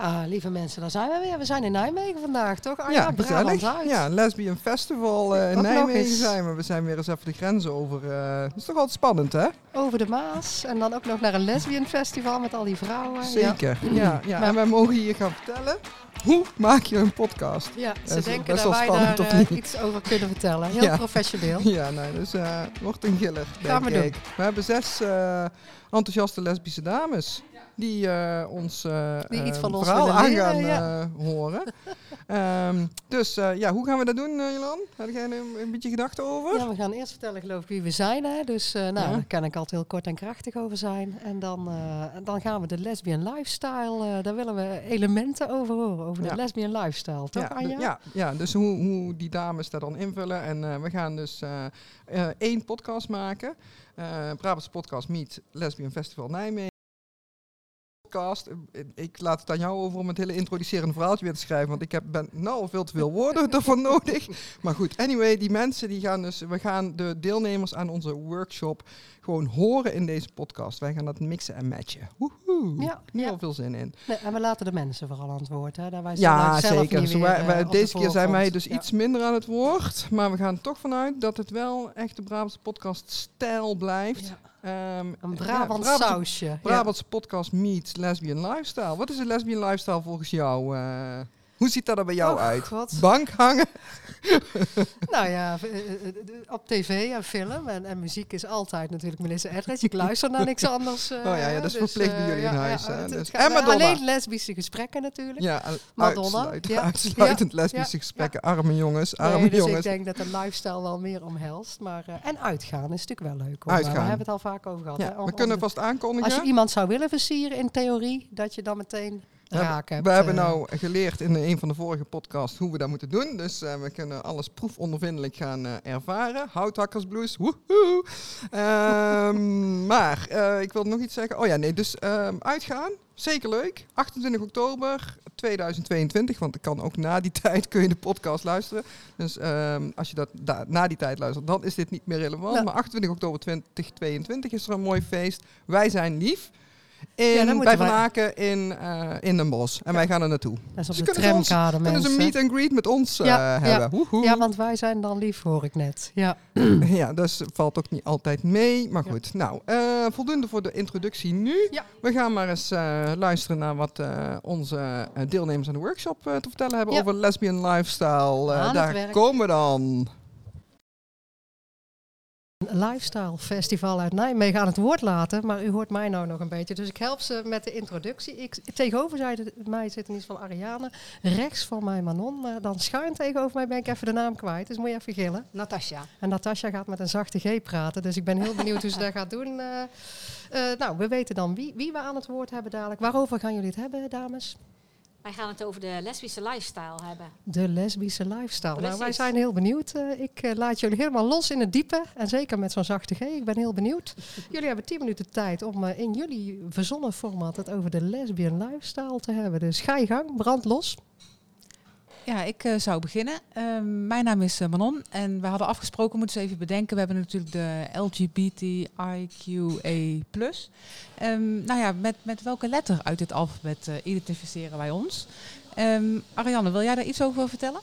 Ja, lieve mensen, daar zijn we weer. We zijn in Nijmegen vandaag, toch? Ah, ja, Brabant uit. Ja, Lesbian Festival eh, in Ook Nijmegen zijn we. We zijn weer eens even de grenzen over. eh dat is toch altijd spannend, hè? Over de Maas. En dan ook nog naar een lesbian festival met al die vrouwen. Zeker. Ja, ja. Maar- En wij mogen hier gaan vertellen hoe maak je een podcast. Ja, Dat ze is denken best dat wij spannend, daar eh, iets over kunnen vertellen. Heel Ja. professioneel. Ja, nee, dus eh wordt een giller, Gaan denk we doen. ik. We hebben zes enthousiaste lesbische dames die eh, ons eh, Die iets eh, van ons verhaal aan gaan ja. horen. Ehm, dus ja, hoe gaan we dat doen, Jolan? Heb jij er een, beetje gedachten over? Ja, we gaan eerst vertellen geloof ik wie we zijn. Hè? Dus nou, Ja. daar kan ik altijd heel kort en krachtig over zijn. En dan, dan gaan we de lesbian lifestyle, daar willen we elementen over horen. Over de lesbian lifestyle, toch ja, Anja? ja, ja, dus hoe, hoe die dames daar dan invullen. En we gaan dus één podcast maken. Brabantse podcast Meet Lesbian Festival Nijmegen. Podcast. Ik laat het aan jou over om het hele introducerende verhaaltje weer te schrijven. Want ik heb, ben nou veel te veel woorden ervoor nodig. Maar goed, anyway, die mensen die gaan dus... We gaan de deelnemers aan onze workshop gewoon horen in deze podcast. Wij gaan dat mixen en matchen. Woehoe. Ja, al veel zin in. Nee, en we laten de mensen vooral aan het woord. Hè? Daar wij Ja, zelf zeker. niet weer, wij- eh, wij- de deze keer zijn wij dus Ja. iets minder aan het woord. Maar we gaan toch vanuit dat het wel echt de Brabantse podcast stijl blijft. Ja, Ehm, een Brabant Brabantse- sausje. Brabantse podcast meets lesbian lifestyle. Wat is een lesbian lifestyle volgens jou? eh? hoe ziet dat er bij jou uit? Bank hangen? Nou ja, eh, eh, eh, op tv en film en, en muziek is altijd natuurlijk Melissa Etheridge. Ik luister naar niks anders. Oh ja, ja, dat is dus, verplicht bij jullie in huis, ja, het- dus- en Madonna. Alleen lesbische gesprekken natuurlijk. Ja, Madonna, uitsluit- ja. uitsluitend lesbische gesprekken. Arme jongens, arme Nee, dus jongens. ik denk dat de lifestyle wel meer omhelst. Maar, en uitgaan is natuurlijk wel leuk. Hoor. Uitgaan. Maar we hebben het al vaak over gehad. Ja, hè, om- we kunnen vast aankondigen. als je iemand zou willen versieren in theorie, dat je dan meteen We hebben- raak hebt. We hebben eh. nou geleerd in een van de vorige podcasts hoe we dat moeten doen. Dus eh, we kunnen alles proefondervindelijk gaan eh, ervaren. Houthakkersblues, woehoe. Ehm, maar ik wilde nog iets zeggen. Oh ja, nee, dus ehm, uitgaan. Zeker leuk. 28 oktober 2022, want ik kan ook na die tijd kun je de podcast luisteren. Dus ehm, als je dat da- na die tijd luistert, dan is dit niet meer relevant. Ja. Maar 28 oktober 2022 is er een mooi feest. Wij zijn lief. In, Ja, dan bij moeten Van wij- Aken in, eh, in Den Bosch. En wij gaan er naartoe. Dat is op de kunnen ze ons- Kunnen ze een meet and greet met ons eh, Ja, hebben? Woehoe. Ja, want wij zijn dan lief, hoor ik net. Ja. Ja, dus valt ook niet altijd mee. Maar goed, nou, eh, voldoende voor de introductie nu. We gaan maar eens luisteren naar wat onze deelnemers aan de workshop te vertellen hebben over lesbian lifestyle. Daar komen we dan. Een lifestyle festival uit Nijmegen aan het woord laten. Maar u hoort mij nou nog een beetje. Dus ik help ze met de introductie. Ik, tegenover mij zit in iets van Ariane. Rechts van mij Manon. Maar dan schuin tegenover mij ben ik even de naam kwijt. Dus moet je even gillen. Natasja. En Natasja gaat met een zachte G praten. Dus ik ben heel benieuwd hoe ze dat gaat doen. Eh, eh, nou, we weten dan wie, wie we aan het woord hebben dadelijk. Waarover gaan jullie het hebben, dames? Wij gaan het over de lesbische lifestyle hebben. De lesbische lifestyle. Nou, wij zijn heel benieuwd. Eh, ik eh, laat jullie helemaal los in het diepe. En zeker met zo'n zachte G. Ik ben heel benieuwd. jullie hebben 10 minuten tijd om eh, in jullie verzonnen format het over de lesbian lifestyle te hebben. Dus ga je gang, brand los. Ja, ik eh, zou beginnen. Ehm, mijn naam is eh, Manon en we hadden afgesproken, moeten ze even bedenken, we hebben natuurlijk de LGBTIQA+. Ehm, nou ja, met, met welke letter uit dit alfabet eh, identificeren wij ons? Ariane, wil jij daar iets over vertellen?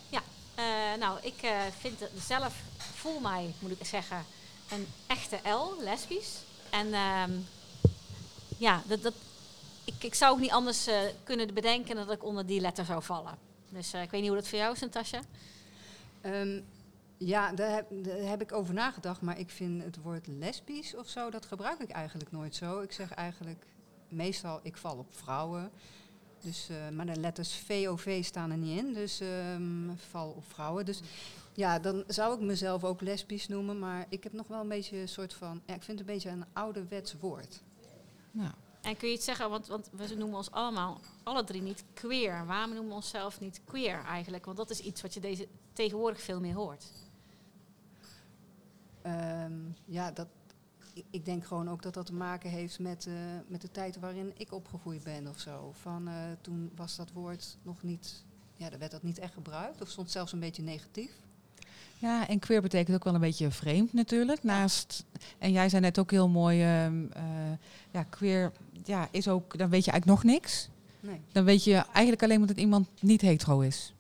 Eh, nou, ik vind zelf, voel mij, moet ik zeggen, een echte L, lesbisch. En ja, dat, dat, ik, ik zou ook niet anders kunnen bedenken dat ik onder die letter zou vallen. Dus eh, ik weet niet hoe dat voor jou is, Natasja. Ehm, ja, daar heb, daar heb ik over nagedacht, maar ik vind het woord lesbisch of zo, dat gebruik ik eigenlijk nooit zo. Ik zeg eigenlijk meestal, ik val op vrouwen. Dus, eh, maar de letters VOV staan er niet in, dus ehm, val op vrouwen. Dus ja, dan zou ik mezelf ook lesbisch noemen, maar ik heb nog wel een beetje een soort van, ja, ik vind het een beetje een ouderwets woord. Nou, En kun je iets zeggen, want, want we noemen ons allemaal, alle drie niet queer. Waarom noemen we onszelf niet queer eigenlijk? Want dat is iets wat je deze, tegenwoordig veel meer hoort. Ehm, ja, dat, ik, denk gewoon ook dat dat te maken heeft met, eh, met de tijd waarin ik opgegroeid ben of zo. Van, eh, toen was dat woord nog niet, ja, werd dat niet echt gebruikt of stond zelfs een beetje negatief. Ja, en queer betekent ook wel een beetje vreemd natuurlijk. Naast, en jij zei net ook heel mooi, ehm, eh, ja, queer ja, is ook, dan weet je eigenlijk nog niks. Nee. Dan weet je eigenlijk alleen maar dat iemand niet hetero is.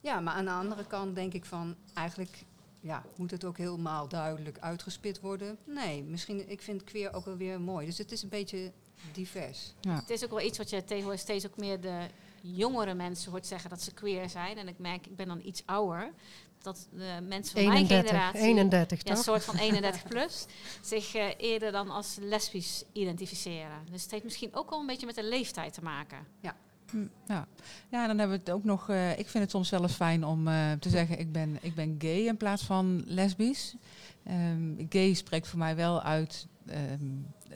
Ja, maar aan de andere kant denk ik van eigenlijk ja, moet het ook helemaal duidelijk uitgespit worden. Nee, misschien ik vind queer ook wel weer mooi. Dus het is een beetje divers. Ja. Het is ook wel iets wat je tegenwoordig steeds ook meer de jongere mensen hoort zeggen dat ze queer zijn. En ik merk, ik ben dan iets ouder, dat de mensen van mijn 31, generatie, 31 ja, een soort van 31 plus, zich eh, eerder dan als lesbisch identificeren. Dus het heeft misschien ook wel een beetje met de leeftijd te maken. Hm, Ja. ja, dan hebben we het ook nog. eh, ik vind het soms zelfs fijn om eh, te zeggen: ik ben, ik ben gay in plaats van lesbisch. Ehm, gay spreekt voor mij wel uit ehm,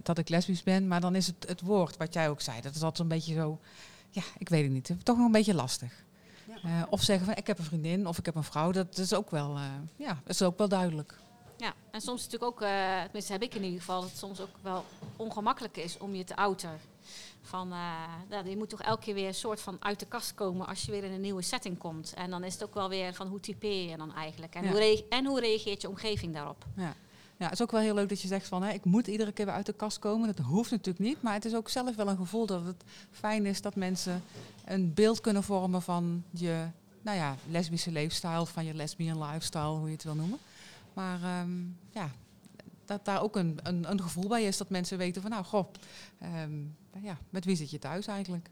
dat ik lesbisch ben, maar dan is het het woord wat jij ook zei. Dat is altijd een beetje zo. Ja, ik weet het niet. Toch nog een beetje lastig. Eh, of zeggen van ik heb een vriendin of ik heb een vrouw. Dat is ook wel, eh, ja, is ook wel duidelijk. Ja, en soms is het natuurlijk ook, eh, tenminste heb ik in ieder geval, dat het soms ook wel ongemakkelijk is om je te outen. Van, nou, je moet toch elke keer weer een soort van uit de kast komen als je weer in een nieuwe setting komt. En dan is het ook wel weer van hoe typeer je dan eigenlijk? En, Ja. hoe, en hoe reageert je omgeving daarop? Ja, het is ook wel heel leuk dat je zegt van hè, ik moet iedere keer weer uit de kast komen. Dat hoeft natuurlijk niet, maar het is ook zelf wel een gevoel dat het fijn is dat mensen een beeld kunnen vormen van je nou ja, lesbische leefstijl, van je lesbian lifestyle, hoe je het wil noemen. Maar ehm, ja, dat daar ook een, een, een gevoel bij is dat mensen weten van nou goh, ehm, ja, met wie zit je thuis eigenlijk?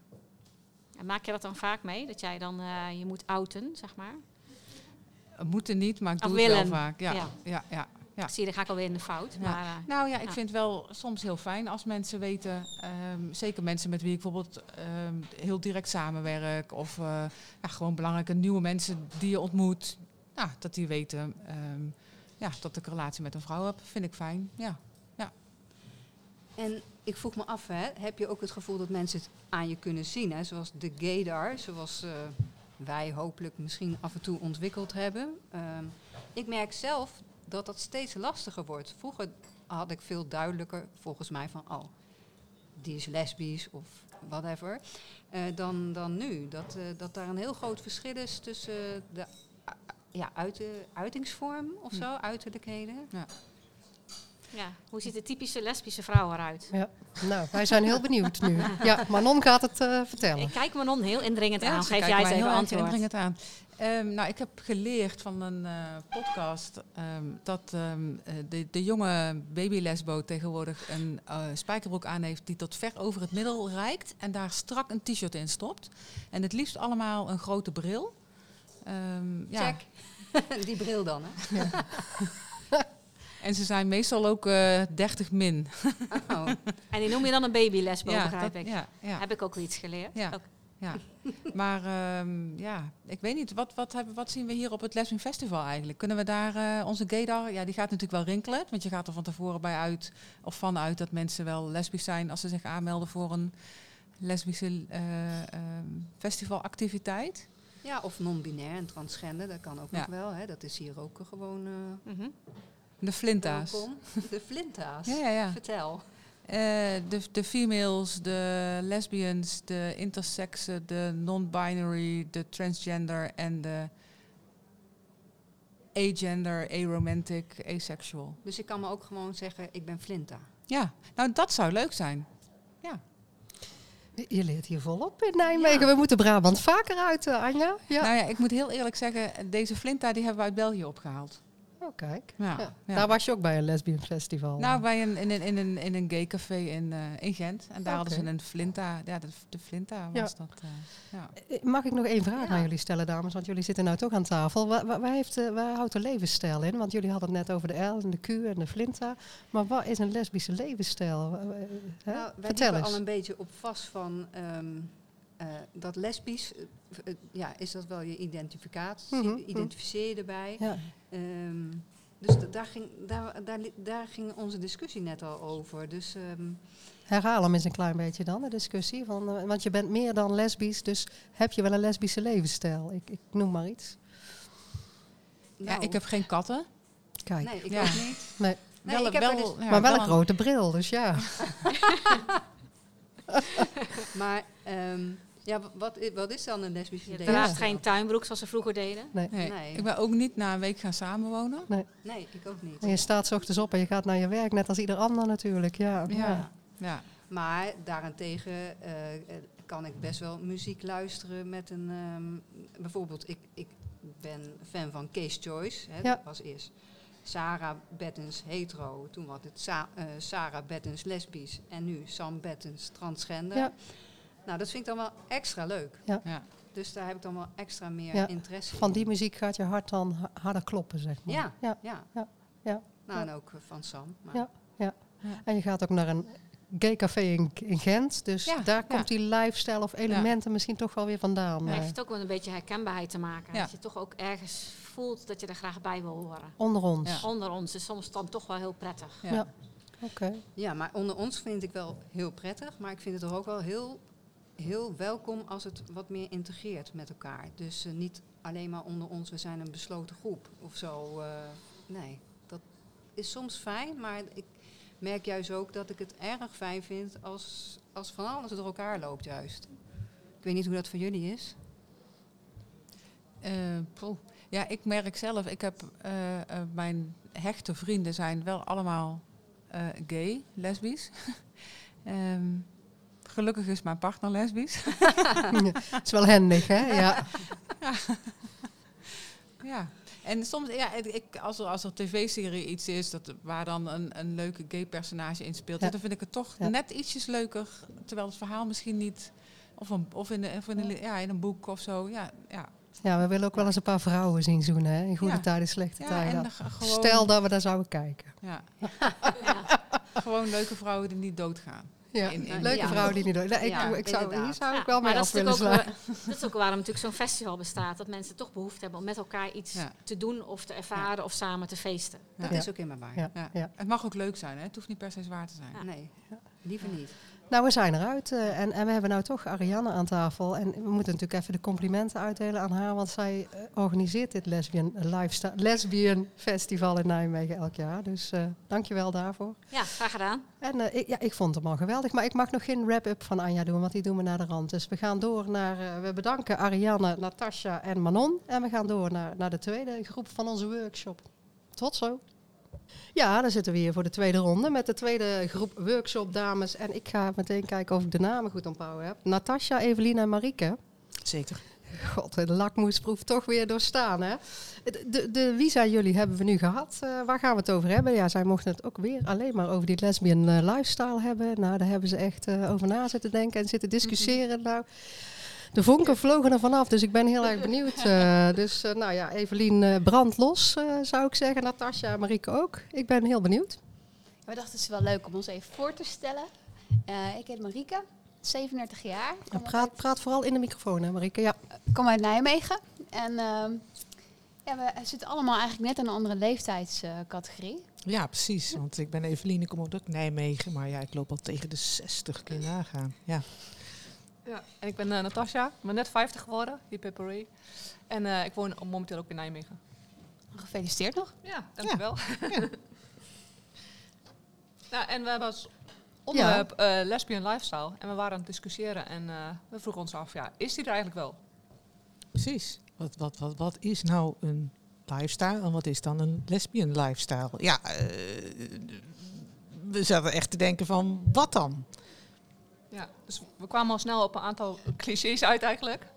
En maak je dat dan vaak mee, dat jij dan eh, je moet outen, zeg maar? Moeten niet, maar ik doe het wel vaak. Ja, Ja. ja. ja, ja. Zie je, dan ga ik alweer in de fout. Ja. Maar, eh, Nou ja, ik Ja. vind het wel soms heel fijn als mensen weten, ehm, zeker mensen met wie ik bijvoorbeeld ehm, heel direct samenwerk, of eh, ja, gewoon belangrijke nieuwe mensen die je ontmoet, ja, dat die weten ehm, ja, dat ik een relatie met een vrouw heb, vind ik fijn. Ja. En ik vroeg me af, hè, heb je ook het gevoel dat mensen het aan je kunnen zien? Hè? Zoals de gaydar, zoals eh, wij hopelijk misschien af en toe ontwikkeld hebben. Ehm, ik merk zelf dat dat steeds lastiger wordt. Vroeger had ik veel duidelijker, volgens mij, van oh, die is lesbisch of whatever. eh, dan, dan nu. Dat, eh, dat daar een heel groot verschil is tussen de uh, ja, uit, uitingsvorm of zo, uiterlijkheden. ja. Hoe ziet de typische lesbische vrouw eruit? Nou, wij zijn heel benieuwd nu. Ja, Manon gaat het eh, vertellen. Ik kijk Manon heel indringend aan. ze Geef jij eens mij even heel antwoord. indringend aan. Ehm, nou, ik heb geleerd van een eh, podcast ehm, dat ehm, eh, de, de jonge babylesbo tegenwoordig een eh, spijkerbroek aan heeft die tot ver over het middel reikt en daar strak een t-shirt in stopt. En het liefst allemaal een grote bril. Ehm, ja. Check. die bril dan, hè? En ze zijn meestal ook eh 30 min. Oh. En die noem je dan een babylesbo, ja, begrijp dat- ik. ja, ja. Heb ik ook wel iets geleerd. Ja. Ook. Ja, maar ehm, ja, ik weet niet. Wat, wat, hebben, wat zien we hier op het Lesbian Festival eigenlijk? Kunnen we daar eh, onze gaydar, ja, die gaat natuurlijk wel rinkelen. Want je gaat er van tevoren bij uit, of vanuit dat mensen wel lesbisch zijn als ze zich aanmelden voor een lesbische eh, ehm, festivalactiviteit. Ja, of non-binair en transgender, dat kan ook Ja. nog wel. Hè. Dat is hier ook gewoon uh, Mhm. De flinta's. welkom. De flinta's. Ja, ja, ja. Vertel. Eh, de, de females, de lesbians, de intersexen, de non-binary, de transgender en de agender, aromantic, asexual. Dus ik kan me ook gewoon zeggen, ik ben flinta. Ja, nou dat zou leuk zijn. Je leert hier volop in Nijmegen. We moeten Brabant vaker uit, eh, Anja. Ja. Nou ja, ik moet heel eerlijk zeggen, deze Flinta die hebben we uit België opgehaald. Oh, kijk. Ja. Daar was je ook bij een lesbian festival. Nou, bij een, in, een, in, een, in een gay café in, eh, in Gent. En daar hadden ze een Flinta. Ja, de, de Flinta Ja. was dat. eh, ja. Eh, Mag ik nog één vraag Ja. aan jullie stellen, dames? Want jullie zitten nou toch aan tafel. Waar, waar, waar heeft, eh, waar houdt de levensstijl in? Want jullie hadden het net over de L en de Q en de Flinta. Maar wat is een lesbische levensstijl? Hè? Nou, wij Vertel eens. al een beetje op vast van ehm, eh, dat lesbisch, eh, eh, ja, is dat wel je identificatie, Mhm, identificeer je erbij. Ja. Ehm, dus daar ging, daar, daar, ging onze discussie net al over. Dus ehm, Herhaal hem eens een klein beetje dan, de discussie. Van, want je bent meer dan lesbisch, dus heb je wel een lesbische levensstijl? Ik, ik noem maar iets. ja, nou, ik heb geen katten. Kijk. Nee, ik Ja. ook niet. Nee. Nee, ik heb er dus- ja, maar wel een een- grote bril, dus ja. Maar ehm, ja, wa- wat, wat is dan een lesbische Je date? draagt geen tuinbroek zoals ze vroeger deden. Nee, Nee. Ik ben ook niet na een week gaan samenwonen. Nee, ik ook niet. En je staat 's ochtends op en je gaat naar je werk, net als ieder ander natuurlijk. Ja, ja. Ja. ja. Maar daarentegen eh, kan ik best wel muziek luisteren met een... ehm, bijvoorbeeld, ik, ik ben fan van Case Choice. Hè, Ja. Dat was eerst Sarah Bettens hetero. Toen was het Sa- eh, Sarah Bettens lesbisch. En nu Sam Bettens transgender. Ja. Nou, dat vind ik dan wel extra leuk. Ja. Dus daar heb ik dan wel extra meer Ja. interesse Van in. die muziek gaat je hart dan ha- harder kloppen, zeg maar. Ja, Ja. ja. Ja, ja. Nou, Ja. en ook eh, van Sam. Maar Ja. En je gaat ook naar een gay café in, in Gent. Dus Ja, daar ja. komt die lifestyle of elementen misschien toch wel weer vandaan. Dan eh, heeft het ook wel een beetje herkenbaarheid te maken. Ja. Dat je toch ook ergens voelt dat je er graag bij wil horen. onder ons. Ja. Onder ons is soms dan toch wel heel prettig. Ja. Ja. Oké. Ja, maar onder ons vind ik wel heel prettig. Maar ik vind het er ook wel heel, heel welkom als het wat meer integreert met elkaar. Dus eh, niet alleen maar onder ons, we zijn een besloten groep of zo. eh, nee, dat is soms fijn. Maar ik merk juist ook dat ik het erg fijn vind als, als van alles door elkaar loopt juist. Ik weet niet hoe dat voor jullie is. Poeh. ja, ik merk zelf, ik heb mijn hechte vrienden zijn wel allemaal gay, lesbisch. Ehm, gelukkig is mijn partner lesbisch. Het is wel handig, hè? Ja. ja. En soms, ja, ik, als er, als er tv-serie iets is dat, waar dan een, een leuke gay personage in speelt, Ja. dan vind ik het toch Ja. net ietsjes leuker. Terwijl het verhaal misschien niet, of, een, of, in, de, of in, een, ja, in een boek of zo. Ja, ja. ja, we willen ook wel eens een paar vrouwen zien zoenen, hè? In goede Ja. tijden, slechte ja tijden. en gewoon, Stel dat we daar zouden kijken. ja, Ja. gewoon leuke vrouwen die niet doodgaan. Ja, In- in- leuke ja. vrouw die niet doet. Nee, ik, Ja, ik zou, hier zou ik Ja, wel maar mee dat af is, willen slaan. dat is ook waarom natuurlijk zo'n festival bestaat. Dat mensen toch behoefte hebben om met elkaar iets Ja. te doen of te ervaren of samen te feesten. Dat Ja. is ook waar. Ja, Ja. ja. Het mag ook leuk zijn, hè? het hoeft niet per se zwaar te zijn. Ja. Nee, liever niet. Nou, we zijn eruit eh, en, en we hebben nou toch Ariane aan tafel. En we moeten natuurlijk even de complimenten uitdelen aan haar, want zij eh, organiseert dit lesbian, lifestyle, lesbian festival in Nijmegen elk jaar. Dus eh dankjewel daarvoor. Ja, graag gedaan. En ik, ja, ik vond het al geweldig, maar ik mag nog geen wrap-up van Anja doen, want die doen we naar de rand. Dus we gaan door naar, we bedanken Ariane, Natasja en Manon. En we gaan door naar, naar de tweede groep van onze workshop. Tot zo. Ja, dan zitten we hier voor de tweede ronde met de tweede groep workshop dames. En ik ga meteen kijken of ik de namen goed onthouden heb. Natasja, Evelien en Marieke. Zeker. God, de lakmoesproef toch weer doorstaan, hè? De, de, wie zijn jullie hebben we nu gehad. Eh, waar gaan we het over hebben? Ja, zij mochten het ook weer alleen maar over die lesbian eh, lifestyle hebben. Nou, daar hebben ze echt eh, over na zitten denken en zitten discussiëren. Nou, de vonken vlogen er vanaf, dus ik ben heel erg benieuwd. Eh, dus nou ja, Evelien uh, brand los, uh, zou ik zeggen. Natasja en Marieke ook. Ik ben heel benieuwd. We dachten het is wel leuk om ons even voor te stellen. Uh, ik heet Marieke, 37 jaar. Praat, praat vooral in de microfoon, hè Marieke? Ja. Ik kom uit Nijmegen. En uh, ja, we zitten allemaal eigenlijk net in een andere leeftijdscategorie. Ja, precies. Want ik ben Evelien, ik kom uit Nijmegen. Maar ja, ik loop al tegen de 60, kun je nagaan. Ja. Ja, en ik ben uh, Natasja, ik ben net 50 geworden, die Peppery. En uh, ik woon momenteel ook in Nijmegen. Gefeliciteerd nog. Ja, dankjewel. Ja. ja. nou, en we hebben als onderwerp ja. uh, lesbian lifestyle. En we waren aan het discussiëren en uh, we vroegen ons af, ja, is die er eigenlijk wel? Precies. Wat, wat, wat, wat is nou een lifestyle en wat is dan een lesbian lifestyle? Ja, uh, we zaten echt te denken van, wat dan? Ja, dus we kwamen al snel op een aantal clichés uit eigenlijk.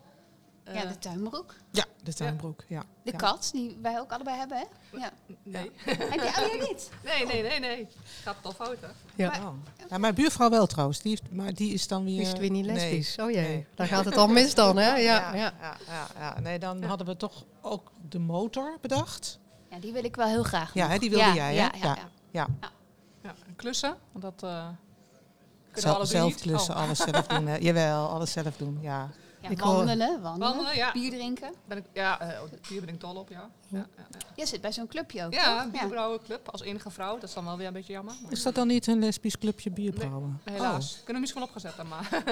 Uh, ja, de tuinbroek. Ja, de tuinbroek, ja. De ja. kat, die wij ook allebei hebben, hè? Ja. Nee. Heb je, oh, jij niet? Nee, nee, nee, nee. Gaat het al fout, hè? Ja. Maar, oh. ja, mijn buurvrouw wel trouwens, die heeft, maar die is dan weer... Die is weer niet lesbisch. Nee. Oh jee, nee. daar gaat het al mis dan, hè? Ja, ja, ja. ja, ja, ja. Nee, dan hadden we toch ook de motor bedacht. Ja, die wil ik wel heel graag. Ja, nog. die wilde ja, jij, hè? Ja, ja, ja. ja. klussen, want dat... Uh, zelf, zelf klussen, oh. alles zelf doen. Hè. Jawel, alles zelf doen, ja. Ja, ik wandelen, wandelen, wandelen ja. bier drinken. Ben ik, ja, uh, bier ben ik dol op, ja. ja, ja, ja. Je zit bij zo'n clubje ook, Ja, een bierbrouwenclub als enige vrouw. Dat is dan wel weer een beetje jammer. Maar... Is dat dan niet een lesbisch clubje bierbrouwen? Nee, helaas. Oh. Kunnen we misschien wel opgezet dan maar.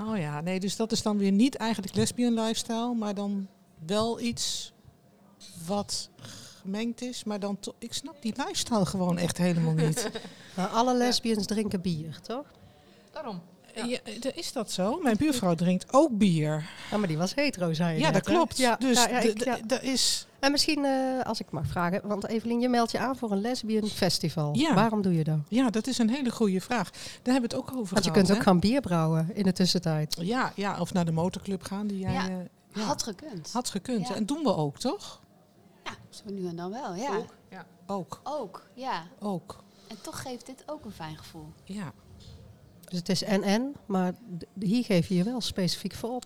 oh ja, nee, dus dat is dan weer niet eigenlijk lesbian lifestyle, maar dan wel iets wat gemengd is, maar dan toch... Ik snap die lifestyle gewoon echt helemaal niet. maar alle lesbians ja. drinken bier, toch? Daarom. Ja, eh, is dat zo? Mijn buurvrouw drinkt ook bier. Ja, maar die was hetero, zei je Ja, net, dat klopt. Ja, dus ja, ja, de- ik- de- ja. dat is... En misschien, eh, als ik mag vragen, want Evelien, je meldt je aan voor een lesbian festival. Ja. Waarom doe je dat? Ja, dat is een hele goede vraag. Daar hebben we het ook over Want je gehad, kunt ook hè? gaan bier brouwen in de tussentijd. Ja, ja, of naar de motorclub gaan die jij... Ja. eh, ja, Had gekund. had gekund. Ja. En doen we ook, toch? Ja, zo nu en dan wel, ja. Ook, ja. Ook, Ook, ja. ook. En toch geeft dit ook een fijn gevoel. Ja. Dus het is en-en, maar hier geef je je wel specifiek voor op.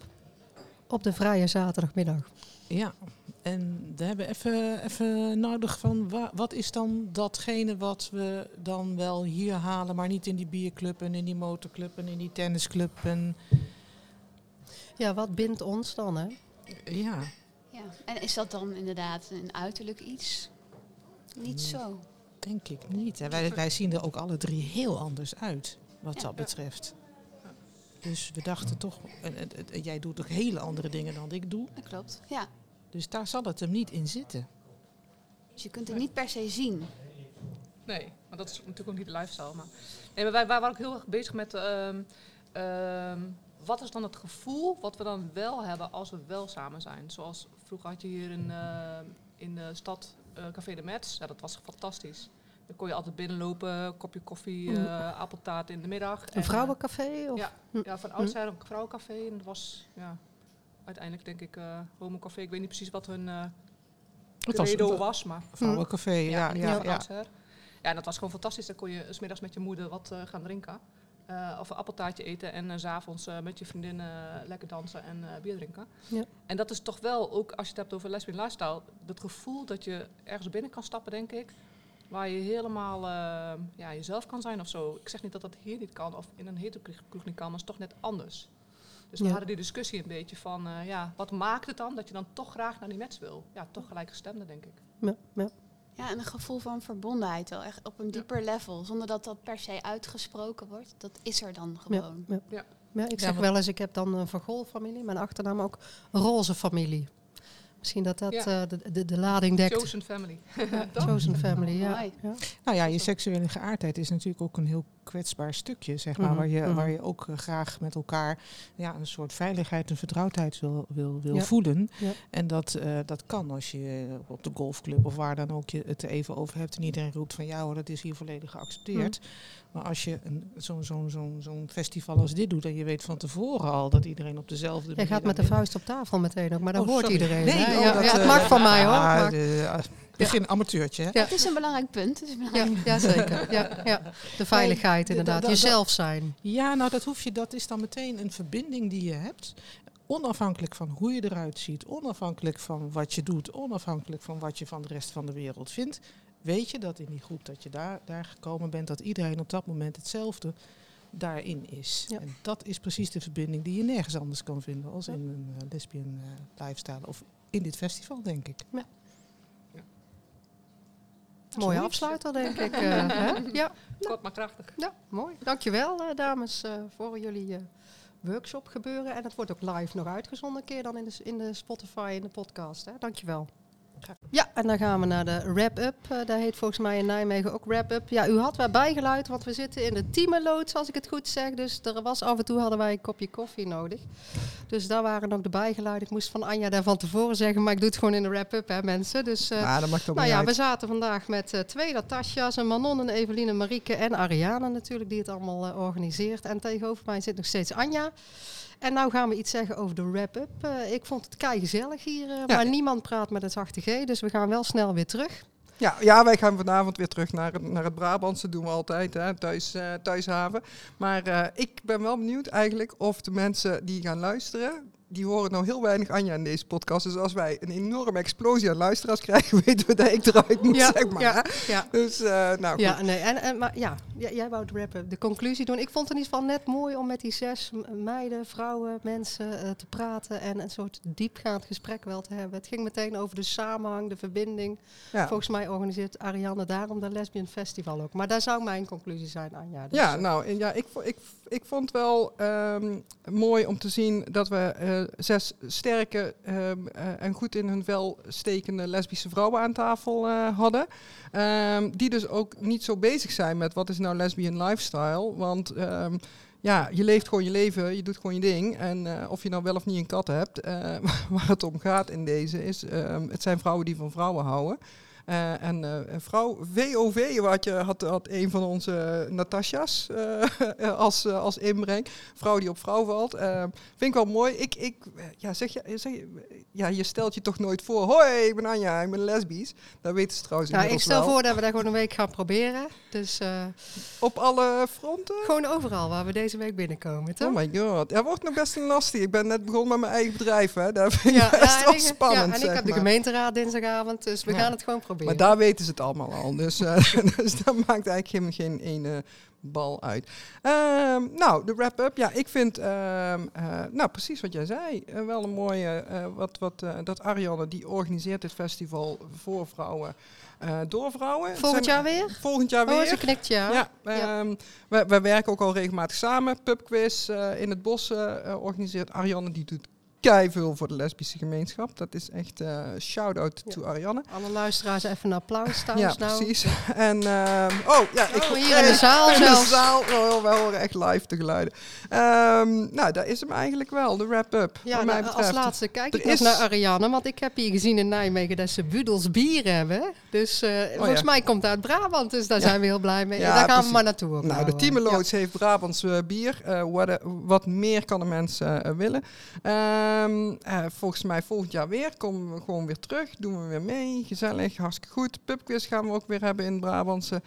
Op de vrije zaterdagmiddag. Ja, en we hebben even, even nodig van wa- wat is dan datgene wat we dan wel hier halen, maar niet in die bierclub en in die motorclub en in die tennisclub. En, Ja, wat bindt ons dan, hè? ja, Ja. En is dat dan inderdaad een uiterlijk iets? Niet zo. denk ik niet. hè. Wij, wij zien er ook alle drie heel anders uit, wat Ja. dat betreft. Dus we dachten toch, en, en- en jij doet ook hele andere dingen dan ik doe. Dat klopt. Ja. Dus daar zal het hem niet in zitten. Dus je kunt het niet per se zien. Nee, maar dat is natuurlijk ook niet de lifestyle. Maar, nee, maar wij, wij waren ook heel erg bezig met ehm, ehm, wat is dan het gevoel wat we dan wel hebben als we wel samen zijn. Zoals vroeger had je hier in, eh, in de stad eh, Café de Mets. Ja, dat was fantastisch. Dan kon je altijd binnenlopen, kopje koffie, eh, appeltaart in de middag. Een En, vrouwencafé? Of? ja. Hm. Ja, van oudsher een vrouwencafé. En dat was ja, uiteindelijk denk ik eh homocafé. Ik weet niet precies wat hun eh Het was credo een was, maar... vrouwencafé, ja, ja, van ja. oudsher. Ja, en dat was gewoon fantastisch. Dan kon je smiddags met je moeder wat eh, gaan drinken. Eh, of een appeltaartje eten en eh, s s'avonds eh, met je vriendin eh, lekker dansen en eh, bier drinken. Ja. En dat is toch wel, ook als je het hebt over lesbian lifestyle, dat gevoel dat je ergens binnen kan stappen, denk ik. Waar je helemaal eh, ja, jezelf kan zijn of zo. Ik zeg niet dat dat hier niet kan of in een hetero-kroeg niet kan, maar het is toch net anders. Dus we Ja. hadden die discussie een beetje van, eh, ja, wat maakt het dan dat je dan toch graag naar die match wil? Ja, toch gelijkgestemde, denk ik. Ja, ja. Ja, en een gevoel van verbondenheid wel echt op een dieper level. Zonder dat dat per se uitgesproken wordt. Dat is er dan gewoon. Ja. Ja. Ja, ik zeg wel eens, ik heb dan een Van Gogh familie, mijn achternaam ook een roze familie. Misschien dat dat Ja. eh, de, de, de lading dekt. Chosen family. Ja, chosen family, ja. Ja. Nou ja, je seksuele geaardheid is natuurlijk ook een heel kwetsbaar stukje, zeg maar. Mhm, waar, je, mhm. waar je ook eh, graag met elkaar ja, een soort veiligheid en vertrouwdheid wil, wil, wil Ja. voelen. Ja. En dat, eh, dat kan als je op de golfclub of waar dan ook je het even over hebt. En iedereen roept van ja hoor, dat is hier volledig geaccepteerd. Mhm. Maar als je een- zo'n zo'n zo'n zo'n festival als dit doet en je weet van tevoren al dat iedereen op dezelfde Jij manier gaat met de vuist op tafel meteen ook, maar dat Oh, hoort sorry. iedereen. Nee, ja, dat, ja, het eh, mag van mij hoor. eh, begin amateurtje, hè? Ja. Het is een belangrijk punt. Het is een belangrijk ja, ja, zeker. Ja, ja. De veiligheid Nee, inderdaad. Jezelf zijn. Ja, nou dat hoef je, dat is dan meteen een verbinding die je hebt. Onafhankelijk van hoe je eruit ziet, onafhankelijk van wat je doet, onafhankelijk van wat je van de rest van de wereld vindt, weet je dat in die groep dat je daar, daar gekomen bent, dat iedereen op dat moment hetzelfde daarin is. Ja. En dat is precies de verbinding die je nergens anders kan vinden als in een eh, lesbian eh, lifestyle of in dit festival, denk ik. Mooie Zoiets. afsluiter, denk ik. eh, hè? Ja, Kort maar krachtig. ja, mooi. Dankjewel, eh, dames, eh, voor jullie eh, workshop gebeuren. En het wordt ook live nog uitgezonden, een keer dan in de, in de Spotify, in de podcast. Hè? Dankjewel. Ja, en dan gaan we naar de wrap-up. Eh dat heet volgens mij in Nijmegen ook wrap-up. Ja, u had wel bijgeluid, want we zitten in de teamenloods, als ik het goed zeg. Dus er was af en toe hadden wij een kopje koffie nodig. Dus daar waren ook de bijgeluiden. Ik moest van Anja daar van tevoren zeggen, maar ik doe het gewoon in de wrap-up, hè mensen. Dus eh, Ja, dat mag toch nou ja, we zaten vandaag met eh, twee Natasja's, een Manon, een Eveline, Marieke en Ariane natuurlijk, die het allemaal organiseert. En tegenover mij zit nog steeds Anja. En nou gaan we iets zeggen over de wrap-up. Eh, ik vond het kei gezellig hier, eh, maar niemand praat met het zachte G, dus we gaan wel snel weer terug. Ja, ja, wij gaan vanavond weer terug naar het, naar het Brabantse. Dat doen we altijd, hè, thuis, eh, thuishaven. Maar ik ben wel benieuwd eigenlijk of de mensen die gaan luisteren... die horen nou heel weinig Anja in deze podcast. Dus als wij een enorme explosie aan luisteraars krijgen... weten we dat ik eruit moet, Ja, zeg maar. ja, ja. Dus, eh, nou goed. Ja, nee, en, en, maar ja, jij wou het wrap-up, de conclusie doen. Ik vond het in ieder geval net mooi om met die zes meiden, vrouwen, mensen eh, te praten en een soort diepgaand gesprek wel te hebben. Het ging meteen over de samenhang, de verbinding. Volgens mij organiseert Ariane daarom de Lesbian Festival ook. Maar daar zou mijn conclusie zijn, Anja. Dus, Ja, eh, nou, en ja, ik, ik, ik vond wel ehm, mooi om te zien dat we eh, zes sterke ehm, eh, en goed in hun vel stekende lesbische vrouwen aan tafel eh, hadden. Ehm, die dus ook niet zo bezig zijn met wat is nou lesbian lifestyle. Want ja, je leeft gewoon je leven, je doet gewoon je ding. En of je nou wel of niet een kat hebt, waar het om gaat in deze is, het zijn vrouwen die van vrouwen houden. Eh, en eh, een vrouw, VOV, wat je had, had een van onze Natasja's eh, als, eh, als inbreng. Vrouw die op vrouw valt. Vind ik wel mooi. Ik, ik, ja, zeg je, zeg je, ja, je stelt je toch nooit voor. Hoi, ik ben Anja, ik ben lesbisch. Dat weten ze trouwens Nou, ik stel wel. voor dat we dat gewoon een week gaan proberen. Dus Op alle fronten? gewoon overal waar we deze week binnenkomen, toch? Oh my god. Dat wordt nog best een lastig. Ik ben net begonnen met mijn eigen bedrijf. Hè. Dat vind ik ja, best ja, wel en ik, spannend. ja, en ik heb de gemeenteraad dinsdagavond, dus we Ja. gaan het gewoon proberen. Maar daar weten ze het allemaal al. Dus, eh, dus dat maakt eigenlijk geen, geen ene bal uit. Ehm, nou, de wrap-up. Ja, ik vind, ehm, eh, nou precies wat jij zei, eh, wel een mooie, wat, wat, dat Ariane, die organiseert dit festival voor vrouwen, door vrouwen. Volgend jaar weer? Volgend jaar Oh, weer. ze knikt ja. Ja, Ja. ehm, we, we werken ook al regelmatig samen. Pubquiz in het bos eh, organiseert Ariane. Die doet veel voor de lesbische gemeenschap. Dat is echt eh shout-out Ja. to Ariane. Alle luisteraars even een applaus Ja, thuis nou. precies. En, ehm, oh, ja, ik Oh, hier in de zaal in de zelfs. zaal. Oh, we horen echt live de geluiden. Ehm, nou, dat is hem eigenlijk wel, de wrap-up. Ja, nou, als laatste kijk Er ik is- naar Ariane, want ik heb hier gezien in Nijmegen dat ze Budels bier hebben. Dus eh, volgens ja. mij komt het uit Brabant, dus daar Ja. zijn we heel blij mee. Ja, daar gaan precies. we maar naartoe. Nou, de opbouwen. Tiemeloods heeft Brabants eh, bier. Eh, wat, wat meer kan de mensen eh, willen. Ehm, eh, volgens mij volgend jaar weer. Komen we gewoon weer terug. Doen we weer mee. Gezellig, hartstikke goed. Pubquiz gaan we ook weer hebben in Brabantse.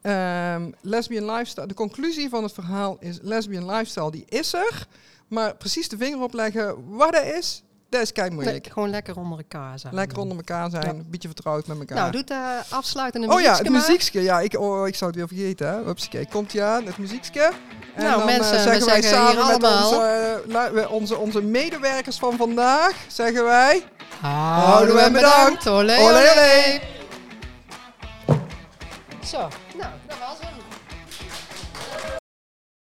Ehm, lesbian lifestyle. De conclusie van het verhaal is: lesbian lifestyle die is er. Maar precies de vinger opleggen waar dat is, dat is kei Nee, moeilijk. gewoon lekker onder elkaar zijn. Lekker onder elkaar zijn, Ja. een beetje vertrouwd met elkaar. Nou, doet uh, afsluitende Oh ja, muziekje het muziekje. Ja, ik, oh, ik zou het weer vergeten. Hè. Hupsakee, komt ja aan, het muziekje. En Nou, dan mensen, eh, we zeggen wij zeggen hier samen met allemaal- onze, eh, lu- onze, onze medewerkers van vandaag, zeggen wij... Houden we en bedankt. Olé, Olé, olé. olé. Zo, nou, dat was hem.